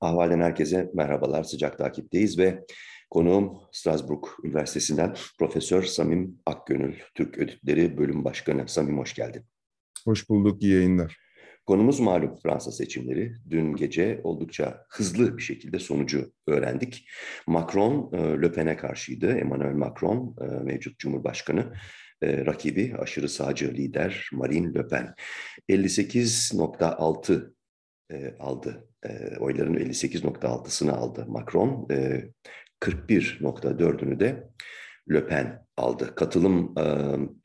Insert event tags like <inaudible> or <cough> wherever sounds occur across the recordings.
Ahvalden herkese merhabalar, sıcak takipteyiz ve konuğum Strasbourg Üniversitesi'nden Profesör Samim Akgönül, Türk Ödütleri Bölüm Başkanı. Samim hoş geldin. Hoş bulduk, iyi yayınlar. Konumuz malum Fransa seçimleri. Dün gece oldukça hızlı bir şekilde sonucu öğrendik. Macron, e, Le Pen'e karşıydı. Emmanuel Macron, e, mevcut Cumhurbaşkanı. E, rakibi aşırı sağcı lider Marine Le Pen. 58.6 aldı e, oyların 58.6'sını aldı Macron. E, 41.4'ünü de Le Pen aldı. Katılım e,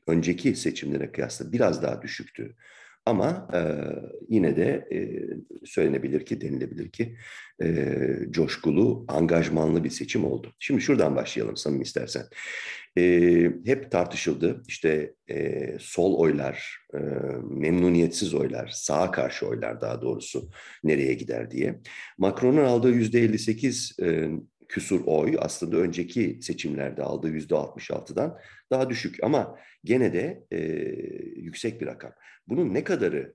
önceki seçimlere kıyasla biraz daha düşüktü. Ama e, yine de e, söylenebilir ki, denilebilir ki e, coşkulu, angajmanlı bir seçim oldu. Şimdi şuradan başlayalım Samim istersen. E, hep tartışıldı işte e, sol oylar, e, memnuniyetsiz oylar, sağa karşı oylar daha doğrusu nereye gider diye. Macron'un aldığı yüzde 58 e, küsur oy aslında önceki seçimlerde aldığı yüzde 66'dan daha düşük ama gene de e, yüksek bir rakam. Bunun ne kadarı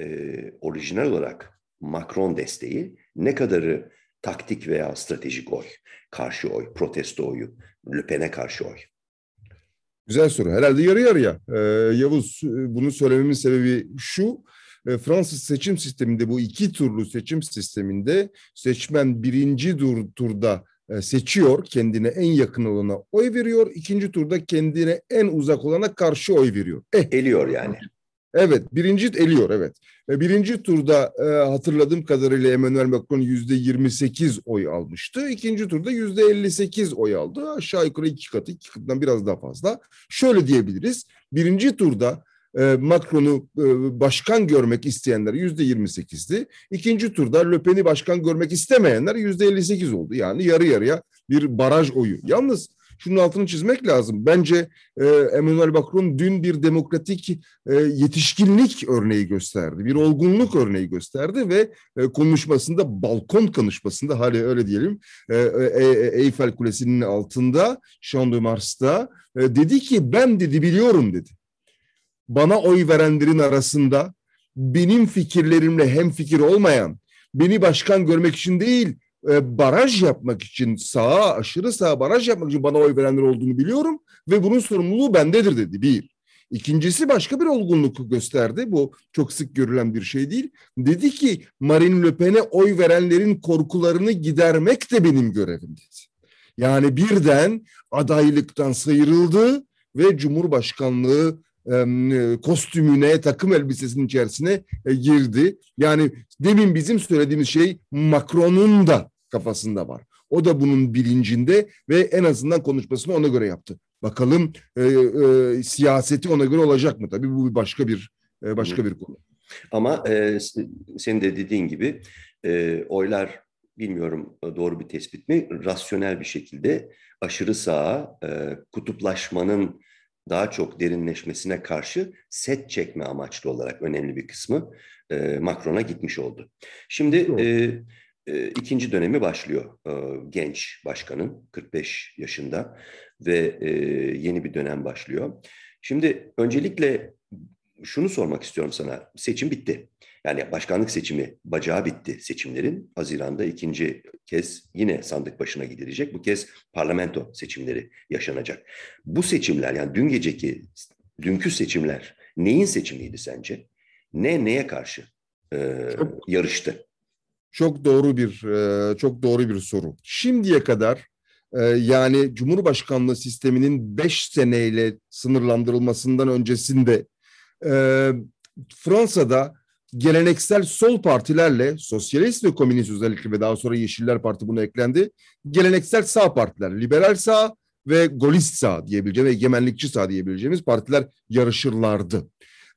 e, orijinal olarak Macron desteği, ne kadarı taktik veya stratejik oy, karşı oy, protesto oyu, Le Pen'e karşı oy? Güzel soru. Herhalde yarı yarıya. Ee, Yavuz bunu söylememin sebebi şu. E, Fransız seçim sisteminde bu iki turlu seçim sisteminde seçmen birinci tur, turda e, seçiyor, kendine en yakın olana oy veriyor. ikinci turda kendine en uzak olana karşı oy veriyor. Eh, Eliyor yani. Evet, birinci eliyor evet. Birinci turda e, hatırladığım kadarıyla Emmanuel Macron yüzde 28 oy almıştı. İkinci turda yüzde 58 oy aldı. Aşağı yukarı iki katı, iki katından biraz daha fazla. Şöyle diyebiliriz. Birinci turda e, Macron'u e, başkan görmek isteyenler yüzde 28'di. İkinci turda Le Pen'i başkan görmek istemeyenler yüzde 58 oldu. Yani yarı yarıya bir baraj oyu. Yalnız şunun altını çizmek lazım. Bence e, Emmanuel Macron dün bir demokratik e, yetişkinlik örneği gösterdi. Bir olgunluk örneği gösterdi ve e, konuşmasında balkon konuşmasında hali öyle diyelim e, e, e Eyfel Kulesi'nin altında Champ de Mars'ta e, dedi ki ben dedi biliyorum dedi bana oy verenlerin arasında benim fikirlerimle hem fikir olmayan, beni başkan görmek için değil, e, baraj yapmak için sağa, aşırı sağa baraj yapmak için bana oy verenler olduğunu biliyorum ve bunun sorumluluğu bendedir dedi bir. İkincisi başka bir olgunluk gösterdi. Bu çok sık görülen bir şey değil. Dedi ki Marine Le Pen'e oy verenlerin korkularını gidermek de benim görevim dedi. Yani birden adaylıktan sıyrıldı ve Cumhurbaşkanlığı kostümüne, takım elbisesinin içerisine e, girdi. Yani demin bizim söylediğimiz şey Macron'un da kafasında var. O da bunun bilincinde ve en azından konuşmasını ona göre yaptı. Bakalım e, e, siyaseti ona göre olacak mı? Tabii bu başka bir e, başka bir konu. Ama e, senin de dediğin gibi e, oylar bilmiyorum doğru bir tespit mi? Rasyonel bir şekilde aşırı sağa e, kutuplaşmanın daha çok derinleşmesine karşı set çekme amaçlı olarak önemli bir kısmı e, Macron'a gitmiş oldu. Şimdi e, e, ikinci dönemi başlıyor e, genç başkanın 45 yaşında ve e, yeni bir dönem başlıyor. Şimdi öncelikle şunu sormak istiyorum sana. Seçim bitti. Yani başkanlık seçimi bacağı bitti seçimlerin. Haziran'da ikinci kez yine sandık başına gidilecek. Bu kez parlamento seçimleri yaşanacak. Bu seçimler yani dün geceki, dünkü seçimler neyin seçimiydi sence? Ne neye karşı e, çok, yarıştı? Çok doğru bir e, çok doğru bir soru. Şimdiye kadar e, yani Cumhurbaşkanlığı sisteminin beş seneyle sınırlandırılmasından öncesinde e, Fransa'da geleneksel sol partilerle sosyalist ve komünist özellikle ve daha sonra Yeşiller Parti bunu eklendi. Geleneksel sağ partiler, liberal sağ ve golist sağ diyebileceğimiz egemenlikçi sağ diyebileceğimiz partiler yarışırlardı.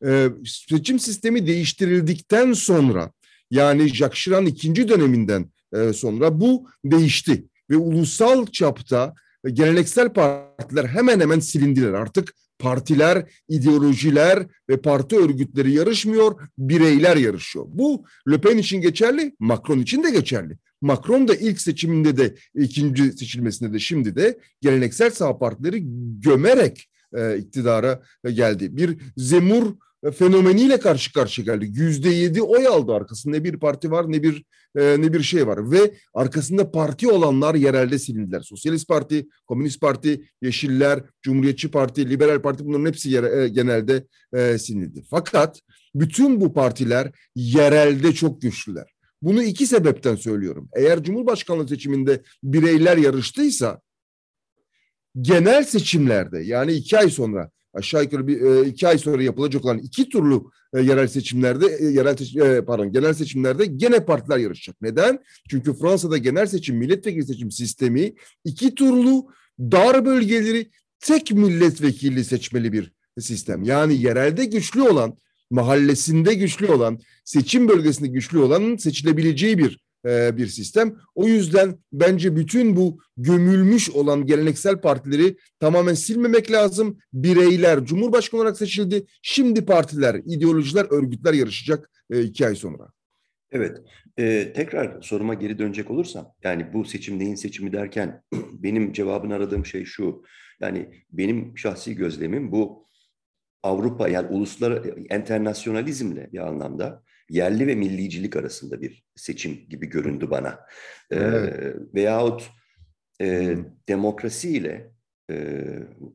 Ee, seçim sistemi değiştirildikten sonra yani Jacques Chirac ikinci döneminden e, sonra bu değişti ve ulusal çapta geleneksel partiler hemen hemen silindiler. Artık partiler, ideolojiler ve parti örgütleri yarışmıyor, bireyler yarışıyor. Bu Le Pen için geçerli, Macron için de geçerli. Macron da ilk seçiminde de ikinci seçilmesinde de şimdi de geleneksel sağ partileri gömerek e, iktidara geldi. Bir Zemur fenomeniyle karşı karşıya geldi. Yüzde yedi oy aldı arkasında ne bir parti var ne bir e, ne bir şey var ve arkasında parti olanlar yerelde silindiler. Sosyalist Parti, Komünist Parti, Yeşiller, Cumhuriyetçi Parti, Liberal Parti bunların hepsi yere, e, genelde e, sinildi. Fakat bütün bu partiler yerelde çok güçlüler. Bunu iki sebepten söylüyorum. Eğer Cumhurbaşkanlığı seçiminde bireyler yarıştıysa genel seçimlerde yani iki ay sonra aşağı yukarı bir e, iki ay sonra yapılacak olan iki turlu e, yerel seçimlerde e, yerel seçim, pardon genel seçimlerde gene partiler yarışacak. Neden? Çünkü Fransa'da genel seçim milletvekili seçim sistemi iki turlu dar bölgeleri tek milletvekili seçmeli bir sistem. Yani yerelde güçlü olan, mahallesinde güçlü olan, seçim bölgesinde güçlü olanın seçilebileceği bir e, bir sistem. O yüzden bence bütün bu gömülmüş olan geleneksel partileri tamamen silmemek lazım. Bireyler Cumhurbaşkanı olarak seçildi. Şimdi partiler, ideolojiler, örgütler yarışacak e, iki ay sonra. Evet, ee, tekrar soruma geri dönecek olursam, yani bu seçim neyin seçimi derken <clears throat> benim cevabını aradığım şey şu, yani benim şahsi gözlemim bu Avrupa yani uluslararası internasyonalizmle bir anlamda yerli ve millicilik arasında bir seçim gibi göründü bana. Ee, evet. E, veyahut e, demokrasiyle e,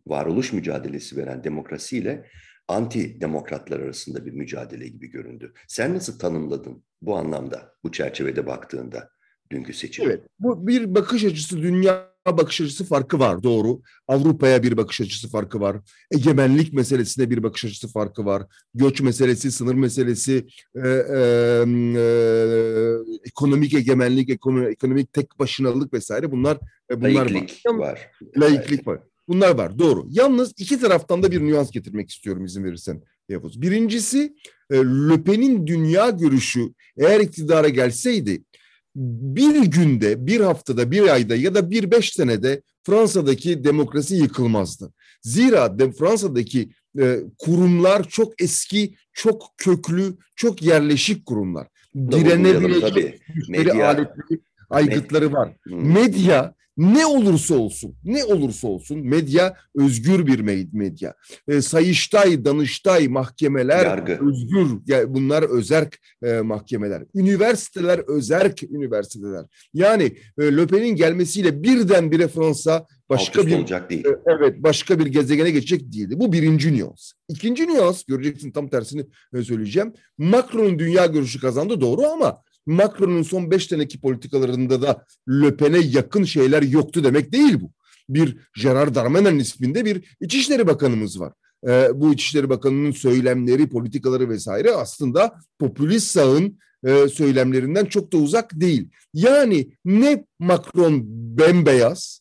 varoluş mücadelesi veren demokrasiyle anti demokratlar arasında bir mücadele gibi göründü. Sen nasıl tanımladın bu anlamda, bu çerçevede baktığında dünkü seçim? Evet, bu bir bakış açısı dünya bakış açısı farkı var doğru. Avrupa'ya bir bakış açısı farkı var. Egemenlik meselesine bir bakış açısı farkı var. Göç meselesi, sınır meselesi, e, e, e, ekonomik egemenlik, ekonomik, ekonomik tek başınalık vesaire bunlar e, bunlar Laiklik var. var. Laiklik var. Bunlar var doğru. Yalnız iki taraftan da bir nüans getirmek istiyorum izin verirsen Yavuz. Birincisi e, Le dünya görüşü eğer iktidara gelseydi bir günde, bir haftada, bir ayda ya da bir beş senede Fransa'daki demokrasi yıkılmazdı. Zira de Fransa'daki e, kurumlar çok eski, çok köklü, çok yerleşik kurumlar. Direnebilecek aletleri, aygıtları var. Hmm. Medya ne olursa olsun, ne olursa olsun medya özgür bir medya. E, sayıştay, danıştay mahkemeler Yargı. özgür. Yani bunlar özerk e, mahkemeler. Üniversiteler özerk üniversiteler. Yani e, Löpen'in gelmesiyle birdenbire Fransa başka bir olacak değil. E, evet, başka bir gezegene geçecek değildi. Bu birinci nüans. İkinci nüans, göreceksin tam tersini e, söyleyeceğim. Macron'un dünya görüşü kazandı doğru ama Macron'un son beş seneki politikalarında da Le Pen'e yakın şeyler yoktu demek değil bu. Bir Gerard Darmanin isminde bir İçişleri Bakanımız var. Ee, bu İçişleri Bakanı'nın söylemleri, politikaları vesaire aslında popülist sağın e, söylemlerinden çok da uzak değil. Yani ne Macron bembeyaz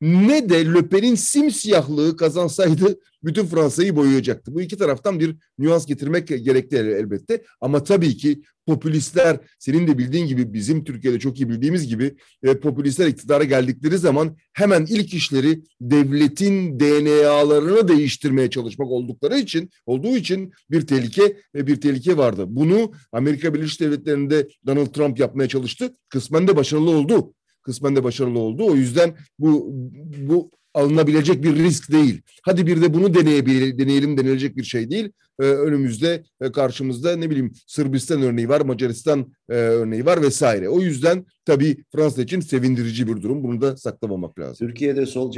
ne de Le Pen'in simsiyahlığı kazansaydı bütün Fransa'yı boyayacaktı. Bu iki taraftan bir nüans getirmek gerekli elbette. Ama tabii ki popülistler senin de bildiğin gibi bizim Türkiye'de çok iyi bildiğimiz gibi e, popülistler iktidara geldikleri zaman hemen ilk işleri devletin DNA'larını değiştirmeye çalışmak oldukları için olduğu için bir tehlike ve bir tehlike vardı. Bunu Amerika Birleşik Devletleri'nde Donald Trump yapmaya çalıştı. Kısmen de başarılı oldu kısmen de başarılı oldu. O yüzden bu bu alınabilecek bir risk değil. Hadi bir de bunu deneyebilir, deneyelim denilecek bir şey değil. Ee, önümüzde e, karşımızda ne bileyim Sırbistan örneği var, Macaristan e, örneği var vesaire. O yüzden tabii Fransa için sevindirici bir durum. Bunu da saklamamak lazım. Türkiye'de sol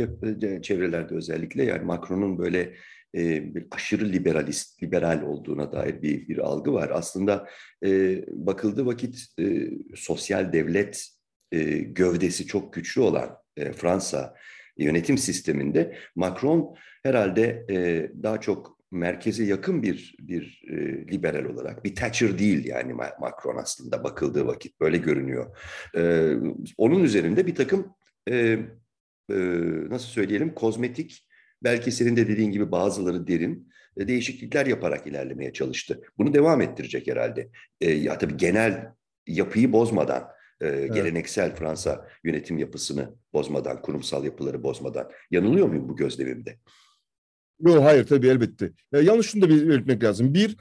çevrelerde özellikle yani Macron'un böyle e, aşırı liberalist, liberal olduğuna dair bir, bir algı var. Aslında e, bakıldığı vakit e, sosyal devlet e, gövdesi çok güçlü olan e, Fransa yönetim sisteminde Macron herhalde e, daha çok merkeze yakın bir bir e, liberal olarak bir Thatcher değil yani Macron aslında bakıldığı vakit böyle görünüyor. E, onun üzerinde bir takım e, e, nasıl söyleyelim kozmetik belki senin de dediğin gibi bazıları derin e, değişiklikler yaparak ilerlemeye çalıştı. Bunu devam ettirecek herhalde. E, ya tabii genel yapıyı bozmadan e, evet. geleneksel Fransa yönetim yapısını bozmadan, kurumsal yapıları bozmadan. Yanılıyor muyum bu gözlemimde? Yok hayır tabii elbette. E, yanlış şunu da belirtmek lazım. Bir,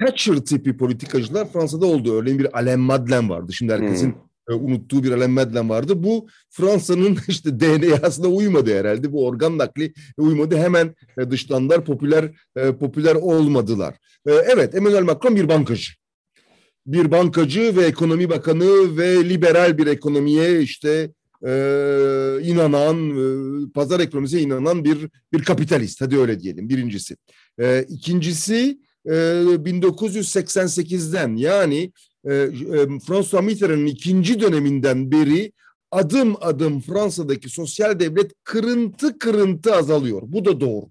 Thatcher tipi politikacılar Fransa'da oldu. Örneğin bir Alain Madeleine vardı. Şimdi herkesin hmm. e, unuttuğu bir Alain Madelin vardı. Bu Fransa'nın <laughs> işte DNA'sına uymadı herhalde. Bu organ nakli uymadı. Hemen e, dışlandılar, popüler e, popüler olmadılar. Evet, Emmanuel Macron bir bankacı. Bir bankacı ve ekonomi bakanı ve liberal bir ekonomiye işte e, inanan, e, pazar ekonomisine inanan bir bir kapitalist. Hadi öyle diyelim. Birincisi. E, ikincisi e, 1988'den yani e, e, François Mitterrand'ın ikinci döneminden beri adım adım Fransa'daki sosyal devlet kırıntı kırıntı azalıyor. Bu da doğru.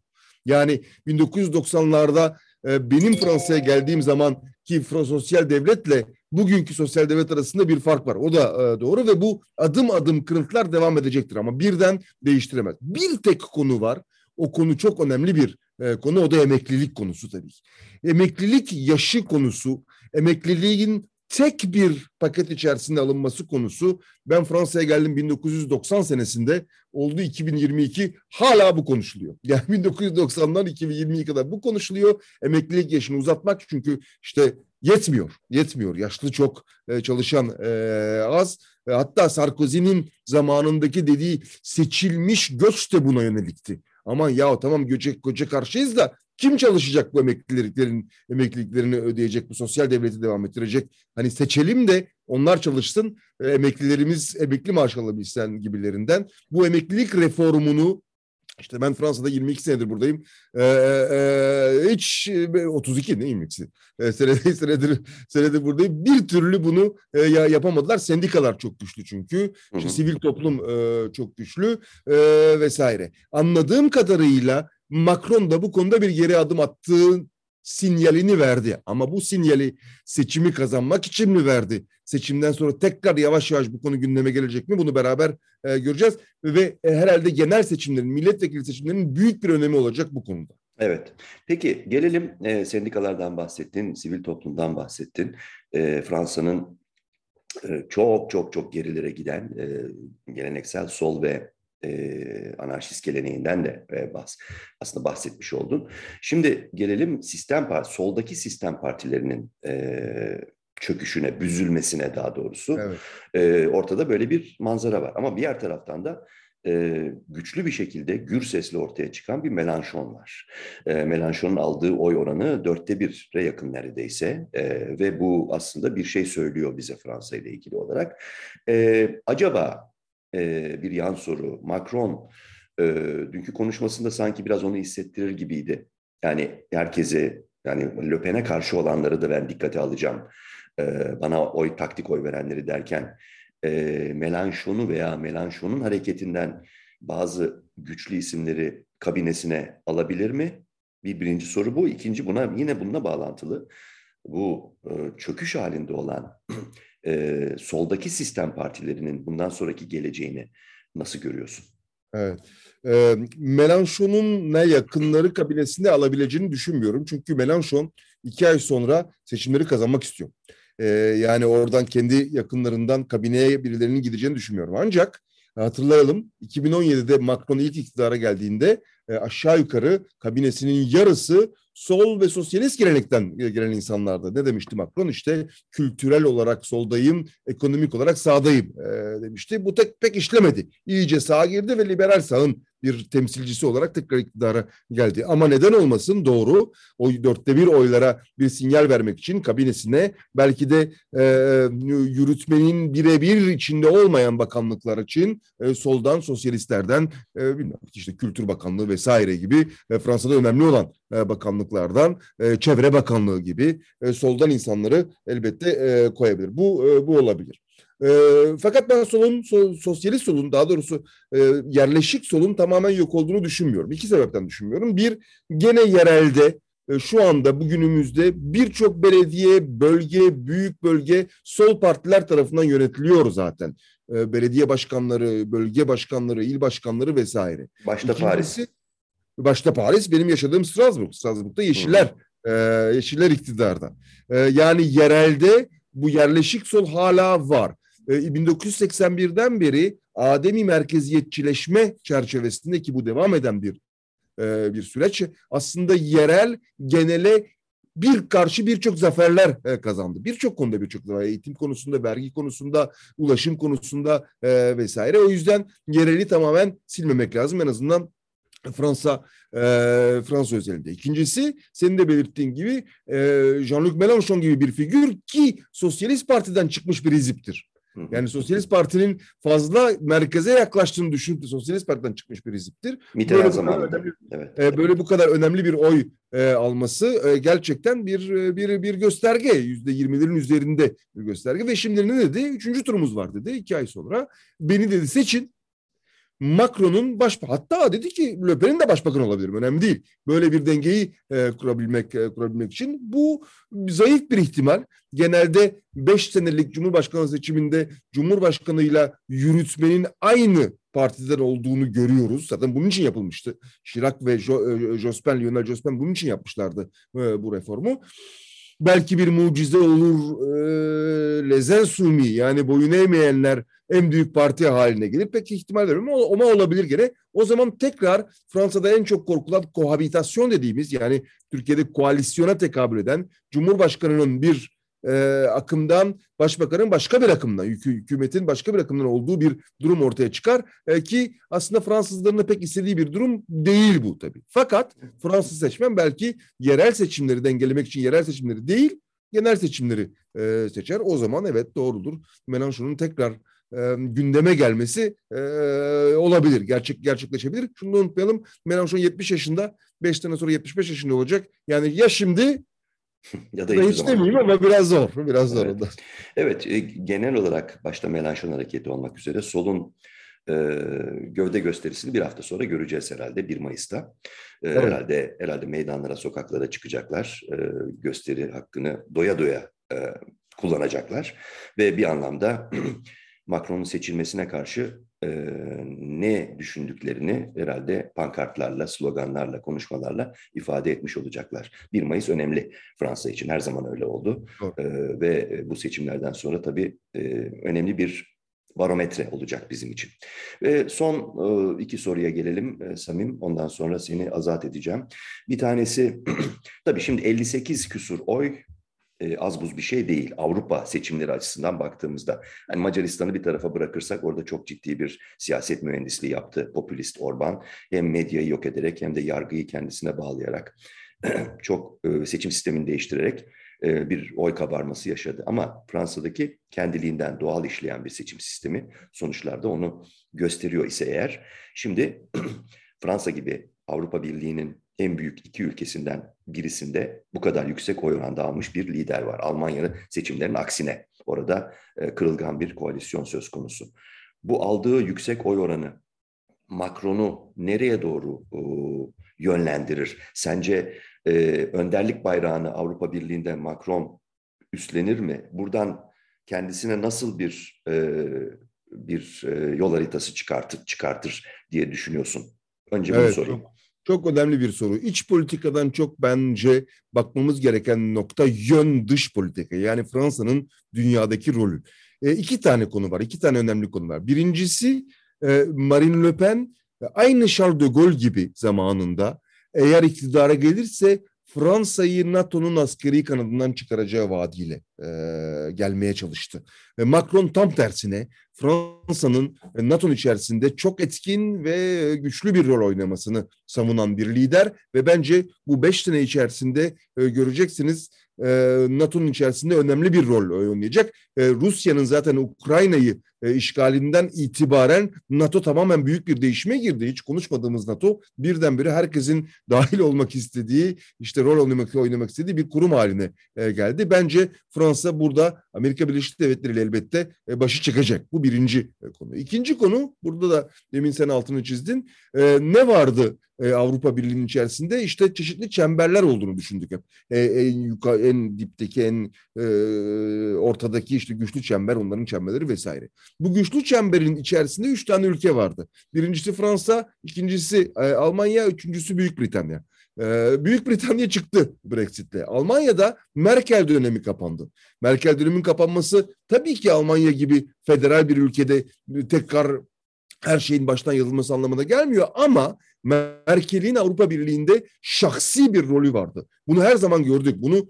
Yani 1990'larda e, benim Fransa'ya geldiğim zaman ki sosyal devletle bugünkü sosyal devlet arasında bir fark var. O da e, doğru ve bu adım adım kırıntılar devam edecektir ama birden değiştiremez. Bir tek konu var. O konu çok önemli bir e, konu. O da emeklilik konusu tabii. Emeklilik yaşı konusu, emekliliğin tek bir paket içerisinde alınması konusu ben Fransa'ya geldim 1990 senesinde oldu 2022 hala bu konuşuluyor. <laughs> Yani 1990'dan 2022 kadar bu konuşuluyor. Emeklilik yaşını uzatmak çünkü işte yetmiyor. Yetmiyor. Yaşlı çok e, çalışan e, az. E, hatta Sarkozy'nin zamanındaki dediği seçilmiş göç de buna yönelikti. Aman ya tamam göçe, göçe karşıyız da kim çalışacak bu emekliliklerin emekliliklerini ödeyecek, bu sosyal devleti devam ettirecek? Hani seçelim de onlar çalışsın, e, emeklilerimiz emekli maaş alabilsin gibilerinden. Bu emeklilik reformunu işte ben Fransa'da 22 senedir buradayım. Ee, e, hiç 32 değil mi? Ee, senedir, <laughs> senedir, senedir buradayım. Bir türlü bunu e, yapamadılar. Sendikalar çok güçlü çünkü. İşte sivil toplum e, çok güçlü e, vesaire. Anladığım kadarıyla Macron da bu konuda bir geri adım attığı sinyalini verdi. Ama bu sinyali seçimi kazanmak için mi verdi? Seçimden sonra tekrar yavaş yavaş bu konu gündeme gelecek mi? Bunu beraber e, göreceğiz. Ve e, herhalde genel seçimlerin, milletvekili seçimlerinin büyük bir önemi olacak bu konuda. Evet. Peki gelelim e, sendikalardan bahsettin, sivil toplumdan bahsettin. E, Fransa'nın e, çok çok çok gerilere giden e, geleneksel sol ve e, anarşist geleneğinden de e, bahs aslında bahsetmiş oldun. Şimdi gelelim sistem parti, soldaki sistem partilerinin e, çöküşüne, büzülmesine daha doğrusu. Evet. E, ortada böyle bir manzara var. Ama diğer taraftan da e, güçlü bir şekilde gür sesle ortaya çıkan bir Melanchon var. E, Melanchon'un aldığı oy oranı dörtte bire yakın neredeyse e, ve bu aslında bir şey söylüyor bize Fransa ile ilgili olarak. E, acaba e, bir yan soru. Macron e, dünkü konuşmasında sanki biraz onu hissettirir gibiydi. Yani herkese yani Le karşı olanları da ben dikkate alacağım. E, bana oy taktik oy verenleri derken e, Melanchon'u veya Melanchon'un hareketinden bazı güçlü isimleri kabinesine alabilir mi? Bir birinci soru bu. İkinci buna yine bununla bağlantılı. Bu e, çöküş halinde olan e, soldaki sistem partilerinin bundan sonraki geleceğini nasıl görüyorsun? Evet. E, Melanchon'un ne yakınları kabinesinde alabileceğini düşünmüyorum. Çünkü Melanchon iki ay sonra seçimleri kazanmak istiyor. E, yani oradan kendi yakınlarından kabineye birilerinin gideceğini düşünmüyorum. Ancak hatırlayalım 2017'de Macron ilk iktidara geldiğinde e, aşağı yukarı kabinesinin yarısı sol ve sosyalist gelenekten gelen insanlardı. Ne demişti Macron? İşte kültürel olarak soldayım, ekonomik olarak sağdayım e, demişti. Bu tek pek işlemedi. İyice sağa girdi ve liberal sağın bir temsilcisi olarak tekrar iktidara geldi. Ama neden olmasın doğru o dörtte bir oylara bir sinyal vermek için kabinesine belki de e, yürütmenin birebir içinde olmayan bakanlıklar için e, soldan sosyalistlerden e, bilmiyorum işte Kültür Bakanlığı vesaire gibi e, Fransa'da önemli olan e, bakanlıklardan e, Çevre Bakanlığı gibi e, soldan insanları elbette e, koyabilir. Bu e, bu olabilir. E, fakat ben solun, so, sosyalist solun daha doğrusu e, yerleşik solun tamamen yok olduğunu düşünmüyorum. İki sebepten düşünmüyorum. Bir, gene yerelde e, şu anda bugünümüzde birçok belediye, bölge, büyük bölge sol partiler tarafından yönetiliyor zaten. E, belediye başkanları, bölge başkanları, il başkanları vesaire. Başta İkincisi, Paris. Başta Paris, benim yaşadığım Strasbourg. Strasbourg'da Yeşiller, e, Yeşiller iktidarda. E, yani yerelde bu yerleşik sol hala var. 1981'den e, beri ademi merkeziyetçileşme çerçevesinde ki bu devam eden bir e, bir süreç aslında yerel genele bir karşı birçok zaferler e, kazandı. Birçok konuda birçok zafer. Eğitim konusunda, vergi konusunda, ulaşım konusunda vesaire. O yüzden yereli tamamen silmemek lazım. En azından Fransa e, Fransa özelinde. İkincisi senin de belirttiğin gibi Jean-Luc Mélenchon gibi bir figür ki Sosyalist Parti'den çıkmış bir iziptir. Yani Sosyalist Parti'nin fazla merkeze yaklaştığını düşünüp de Sosyalist Parti'den çıkmış bir iziptir. Mitterrand zamanında. Evet. E, böyle bu kadar önemli bir oy e, alması e, gerçekten bir e, bir bir gösterge. Yüzde yirmilerin üzerinde bir gösterge. Ve şimdi ne dedi? Üçüncü turumuz var dedi iki ay sonra. Beni dedi seçin. Macron'un baş hatta dedi ki Le Pen'in de başbakan olabilirim önemli değil. Böyle bir dengeyi e, kurabilmek e, kurabilmek için bu zayıf bir ihtimal. Genelde 5 senelik Cumhurbaşkanı seçiminde Cumhurbaşkanıyla yürütmenin aynı partiden olduğunu görüyoruz. Zaten bunun için yapılmıştı. Chirac ve jo, e, Jospin, Lionel Jospin bunun için yapmışlardı e, bu reformu belki bir mucize olur. E, lezen sumi yani boyun eğmeyenler en büyük parti haline gelir. Pek ihtimal vermiyorum ama, olabilir gene. O zaman tekrar Fransa'da en çok korkulan kohabitasyon dediğimiz yani Türkiye'de koalisyona tekabül eden Cumhurbaşkanı'nın bir e, akımdan başbakanın başka bir akımdan, hükümetin başka bir akımdan olduğu bir durum ortaya çıkar. E, ki aslında Fransızların da pek istediği bir durum değil bu tabii. Fakat Fransız seçmen belki yerel seçimleri dengelemek için yerel seçimleri değil, genel seçimleri e, seçer. O zaman evet doğrudur. Mélenchon'un tekrar e, gündeme gelmesi e, olabilir. Gerçek gerçekleşebilir. Şunu unutmayalım. Mélenchon 70 yaşında, 5 sene sonra 75 yaşında olacak. Yani ya şimdi <laughs> ya da hiç demeyeyim ama biraz zor. Biraz zor. Evet, evet e, genel olarak başta Melanchon hareketi olmak üzere solun e, gövde gösterisini bir hafta sonra göreceğiz herhalde 1 Mayıs'ta. E, evet. Herhalde herhalde meydanlara, sokaklara çıkacaklar. E, gösteri hakkını doya doya e, kullanacaklar ve bir anlamda <clears throat> Macron'un seçilmesine karşı e, ne düşündüklerini herhalde pankartlarla, sloganlarla, konuşmalarla ifade etmiş olacaklar. 1 Mayıs önemli Fransa için her zaman öyle oldu e, ve bu seçimlerden sonra tabii e, önemli bir barometre olacak bizim için. Ve son e, iki soruya gelelim e, Samim. Ondan sonra seni azat edeceğim. Bir tanesi <clears throat> tabii şimdi 58 küsur oy e, az buz bir şey değil. Avrupa seçimleri açısından baktığımızda. Yani Macaristan'ı bir tarafa bırakırsak orada çok ciddi bir siyaset mühendisliği yaptı popülist Orban. Hem medyayı yok ederek hem de yargıyı kendisine bağlayarak <clears throat> çok e, seçim sistemini değiştirerek e, bir oy kabarması yaşadı. Ama Fransa'daki kendiliğinden doğal işleyen bir seçim sistemi sonuçlarda onu gösteriyor ise eğer. Şimdi <clears throat> Fransa gibi Avrupa Birliği'nin en büyük iki ülkesinden birisinde bu kadar yüksek oy oranda almış bir lider var. Almanya'nın seçimlerin aksine orada e, kırılgan bir koalisyon söz konusu. Bu aldığı yüksek oy oranı Macron'u nereye doğru e, yönlendirir? Sence e, önderlik bayrağını Avrupa Birliği'nde Macron üstlenir mi? Buradan kendisine nasıl bir bir yol haritası çıkartır çıkartır diye düşünüyorsun? Önce bunu evet, sorayım. Çok, çok önemli bir soru. İç politikadan çok bence bakmamız gereken nokta yön dış politika. Yani Fransa'nın dünyadaki rolü. E, iki tane konu var, iki tane önemli konu var. Birincisi e, Marine Le Pen aynı Charles de Gaulle gibi zamanında eğer iktidara gelirse Fransa'yı NATO'nun askeri kanadından çıkaracağı vaadiyle e, gelmeye çalıştı. Ve Macron tam tersine Fransa'nın NATO'nun içerisinde çok etkin ve güçlü bir rol oynamasını savunan bir lider ve bence bu beş sene içerisinde e, göreceksiniz e, NATO'nun içerisinde önemli bir rol oynayacak. E, Rusya'nın zaten Ukrayna'yı e, işgalinden itibaren NATO tamamen büyük bir değişime girdi. Hiç konuşmadığımız NATO birdenbire herkesin <laughs> dahil olmak istediği, işte rol oynamak, oynamak istediği bir kurum haline e, geldi. Bence Fransa burada Amerika Birleşik Devletleri ile elbette e, başı çıkacak. Bu birinci e, konu. İkinci konu, burada da demin sen altını çizdin. Ne vardı Avrupa Birliği'nin içerisinde? İşte çeşitli çemberler olduğunu düşündük hep. En yukarı, en dipteki, en e, ortadaki işte güçlü çember, onların çemberleri vesaire. Bu güçlü çemberin içerisinde üç tane ülke vardı. Birincisi Fransa, ikincisi e, Almanya, üçüncüsü Büyük Britanya. E, Büyük Britanya çıktı Brexit'le. Almanya'da Merkel dönemi kapandı. Merkel dönemin kapanması tabii ki Almanya gibi federal bir ülkede tekrar her şeyin baştan yazılması anlamına gelmiyor ama Merkel'in Avrupa Birliği'nde şahsi bir rolü vardı. Bunu her zaman gördük. Bunu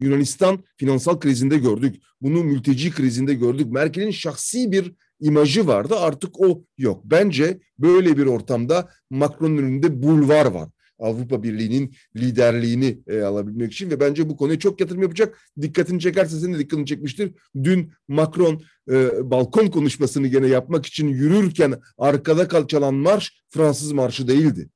Yunanistan finansal krizinde gördük. Bunu mülteci krizinde gördük. Merkel'in şahsi bir imajı vardı. Artık o yok. Bence böyle bir ortamda Macron'un önünde bulvar var. Avrupa Birliği'nin liderliğini e, alabilmek için ve bence bu konuya çok yatırım yapacak. Dikkatini çekerse senin de dikkatini çekmiştir. Dün Macron e, balkon konuşmasını gene yapmak için yürürken arkada kalçalan marş Fransız marşı değildi.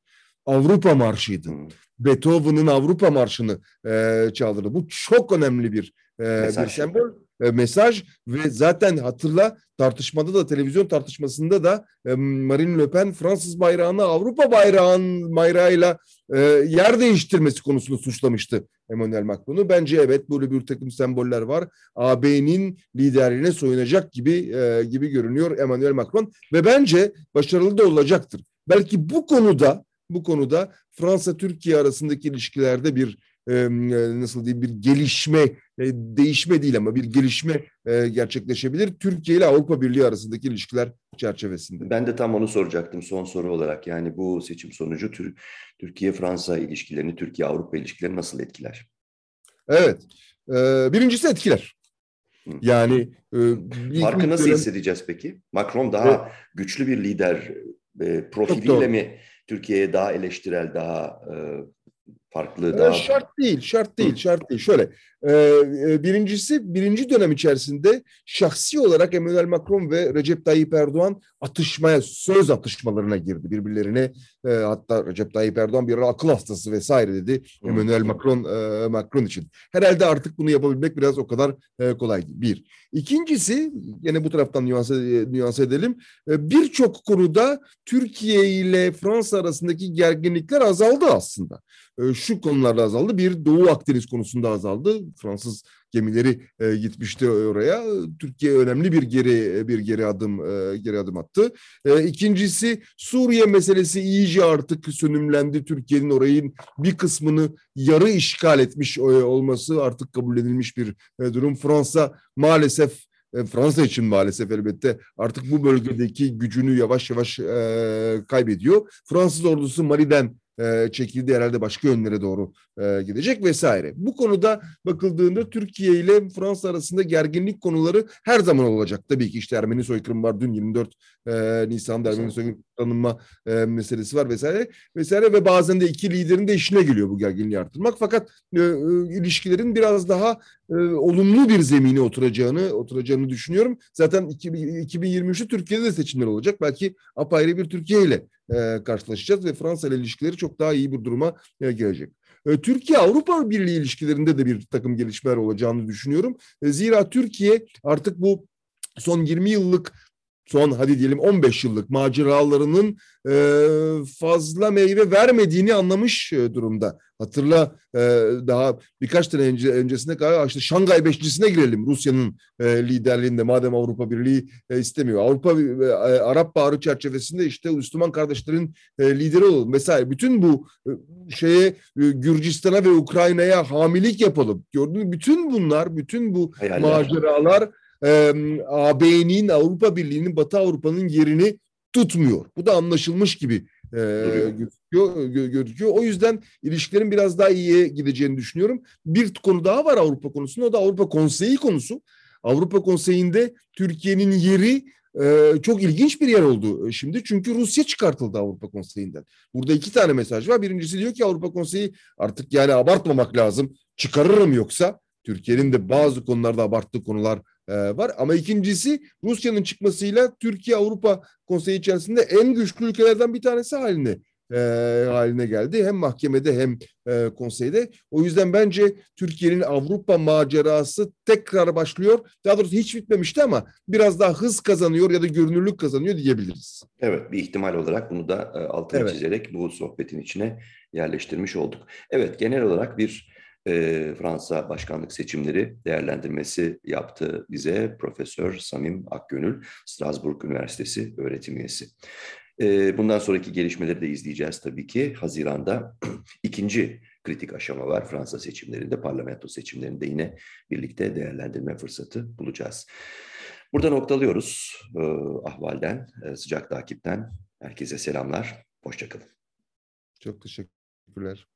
Avrupa marşıydı. Beethoven'ın Avrupa marşını e, çaldırdı. Bu çok önemli bir, e, bir sembol e, mesaj ve zaten hatırla tartışmada da televizyon tartışmasında da e, Marine Le Pen Fransız bayrağını Avrupa bayrağın bayrağıyla e, yer değiştirmesi konusunu suçlamıştı Emmanuel Macron'u. Bence evet böyle bir takım semboller var. AB'nin liderliğine soyunacak gibi e, gibi görünüyor Emmanuel Macron ve bence başarılı da olacaktır. Belki bu konuda bu konuda Fransa-Türkiye arasındaki ilişkilerde bir e, nasıl diyeyim bir gelişme, e, değişme değil ama bir gelişme e, gerçekleşebilir. Türkiye ile Avrupa Birliği arasındaki ilişkiler çerçevesinde. Ben de tam onu soracaktım son soru olarak. Yani bu seçim sonucu Türkiye-Fransa ilişkilerini, Türkiye-Avrupa ilişkilerini nasıl etkiler? Evet. Birincisi etkiler. Yani farkı nasıl dönem... hissedeceğiz peki? Macron daha evet. güçlü bir lider e, profiliyle mi Türkiye'ye daha eleştirel, daha e, farklı, daha... Şart değil, şart değil, şart değil. Şöyle, ee, e, birincisi birinci dönem içerisinde şahsi olarak Emmanuel Macron ve Recep Tayyip Erdoğan atışmaya, söz atışmalarına girdi birbirlerine. E, hatta Recep Tayyip Erdoğan bir akıl hastası vesaire dedi. Emmanuel Macron e, Macron için. Herhalde artık bunu yapabilmek biraz o kadar e, kolay değil. Bir. İkincisi, yine bu taraftan nüans, e, nüans edelim. E, Birçok konuda Türkiye ile Fransa arasındaki gerginlikler azaldı aslında. E, şu konularda azaldı. Bir, Doğu Akdeniz konusunda azaldı. Fransız gemileri e, gitmişti oraya. Türkiye önemli bir geri bir geri adım e, geri adım attı. E, ikincisi Suriye meselesi iyice artık sönümlendi. Türkiye'nin orayı bir kısmını yarı işgal etmiş olması artık kabul edilmiş bir e, durum. Fransa maalesef e, Fransa için maalesef elbette artık bu bölgedeki gücünü yavaş yavaş e, kaybediyor. Fransız ordusu Mali'den e, çekildi herhalde başka yönlere doğru e, gidecek vesaire. Bu konuda bakıldığında Türkiye ile Fransa arasında gerginlik konuları her zaman olacak. Tabii ki işte Ermeni soykırım var. Dün 24 e, Nisan'da Ermeni soykırım tanınma e, meselesi var vesaire vesaire ve bazen de iki liderin de işine geliyor bu gerginliği arttırmak. Fakat e, e, ilişkilerin biraz daha e, olumlu bir zemine oturacağını oturacağını düşünüyorum. Zaten 2023'te Türkiye'de de seçimler olacak. Belki apayrı bir Türkiye ile e, karşılaşacağız ve Fransa ile ilişkileri çok daha iyi bir duruma e, gelecek. E, Türkiye-Avrupa Birliği ilişkilerinde de bir takım gelişmeler olacağını düşünüyorum. E, zira Türkiye artık bu son 20 yıllık son hadi diyelim 15 yıllık maceralarının e, fazla meyve vermediğini anlamış durumda. Hatırla e, daha birkaç sene önce, öncesinde galiba işte Şangay Beşlisi'ne girelim Rusya'nın e, liderliğinde madem Avrupa Birliği e, istemiyor. Avrupa e, Arap Baharı çerçevesinde işte Müslüman kardeşlerin e, lideri olalım. Mesela bütün bu e, şeye e, Gürcistan'a ve Ukrayna'ya hamilik yapalım. Gördüğünüz bütün bunlar, bütün bu Hayaller. maceralar AB'nin, Avrupa Birliği'nin, Batı Avrupa'nın yerini tutmuyor. Bu da anlaşılmış gibi e, gözüküyor, gözüküyor. O yüzden ilişkilerin biraz daha iyiye gideceğini düşünüyorum. Bir konu daha var Avrupa konusunda. O da Avrupa Konseyi konusu. Avrupa Konseyi'nde Türkiye'nin yeri e, çok ilginç bir yer oldu şimdi. Çünkü Rusya çıkartıldı Avrupa Konseyi'nden. Burada iki tane mesaj var. Birincisi diyor ki Avrupa Konseyi artık yani abartmamak lazım. Çıkarırım yoksa. Türkiye'nin de bazı konularda abarttığı konular e, var. Ama ikincisi Rusya'nın çıkmasıyla Türkiye Avrupa Konseyi içerisinde en güçlü ülkelerden bir tanesi haline e, haline geldi. Hem mahkemede hem e, konseyde. O yüzden bence Türkiye'nin Avrupa macerası tekrar başlıyor. Daha doğrusu hiç bitmemişti ama biraz daha hız kazanıyor ya da görünürlük kazanıyor diyebiliriz. Evet bir ihtimal olarak bunu da e, altını evet. çizerek bu sohbetin içine yerleştirmiş olduk. Evet genel olarak bir e, Fransa başkanlık seçimleri değerlendirmesi yaptı bize Profesör Samim Akgönül, Strasbourg Üniversitesi öğretim üyesi. E, bundan sonraki gelişmeleri de izleyeceğiz tabii ki. Haziran'da <clears throat> ikinci kritik aşama var Fransa seçimlerinde, parlamento seçimlerinde yine birlikte değerlendirme fırsatı bulacağız. Burada noktalıyoruz e, ahvalden, e, sıcak takipten. Herkese selamlar, hoşçakalın. Çok teşekkürler.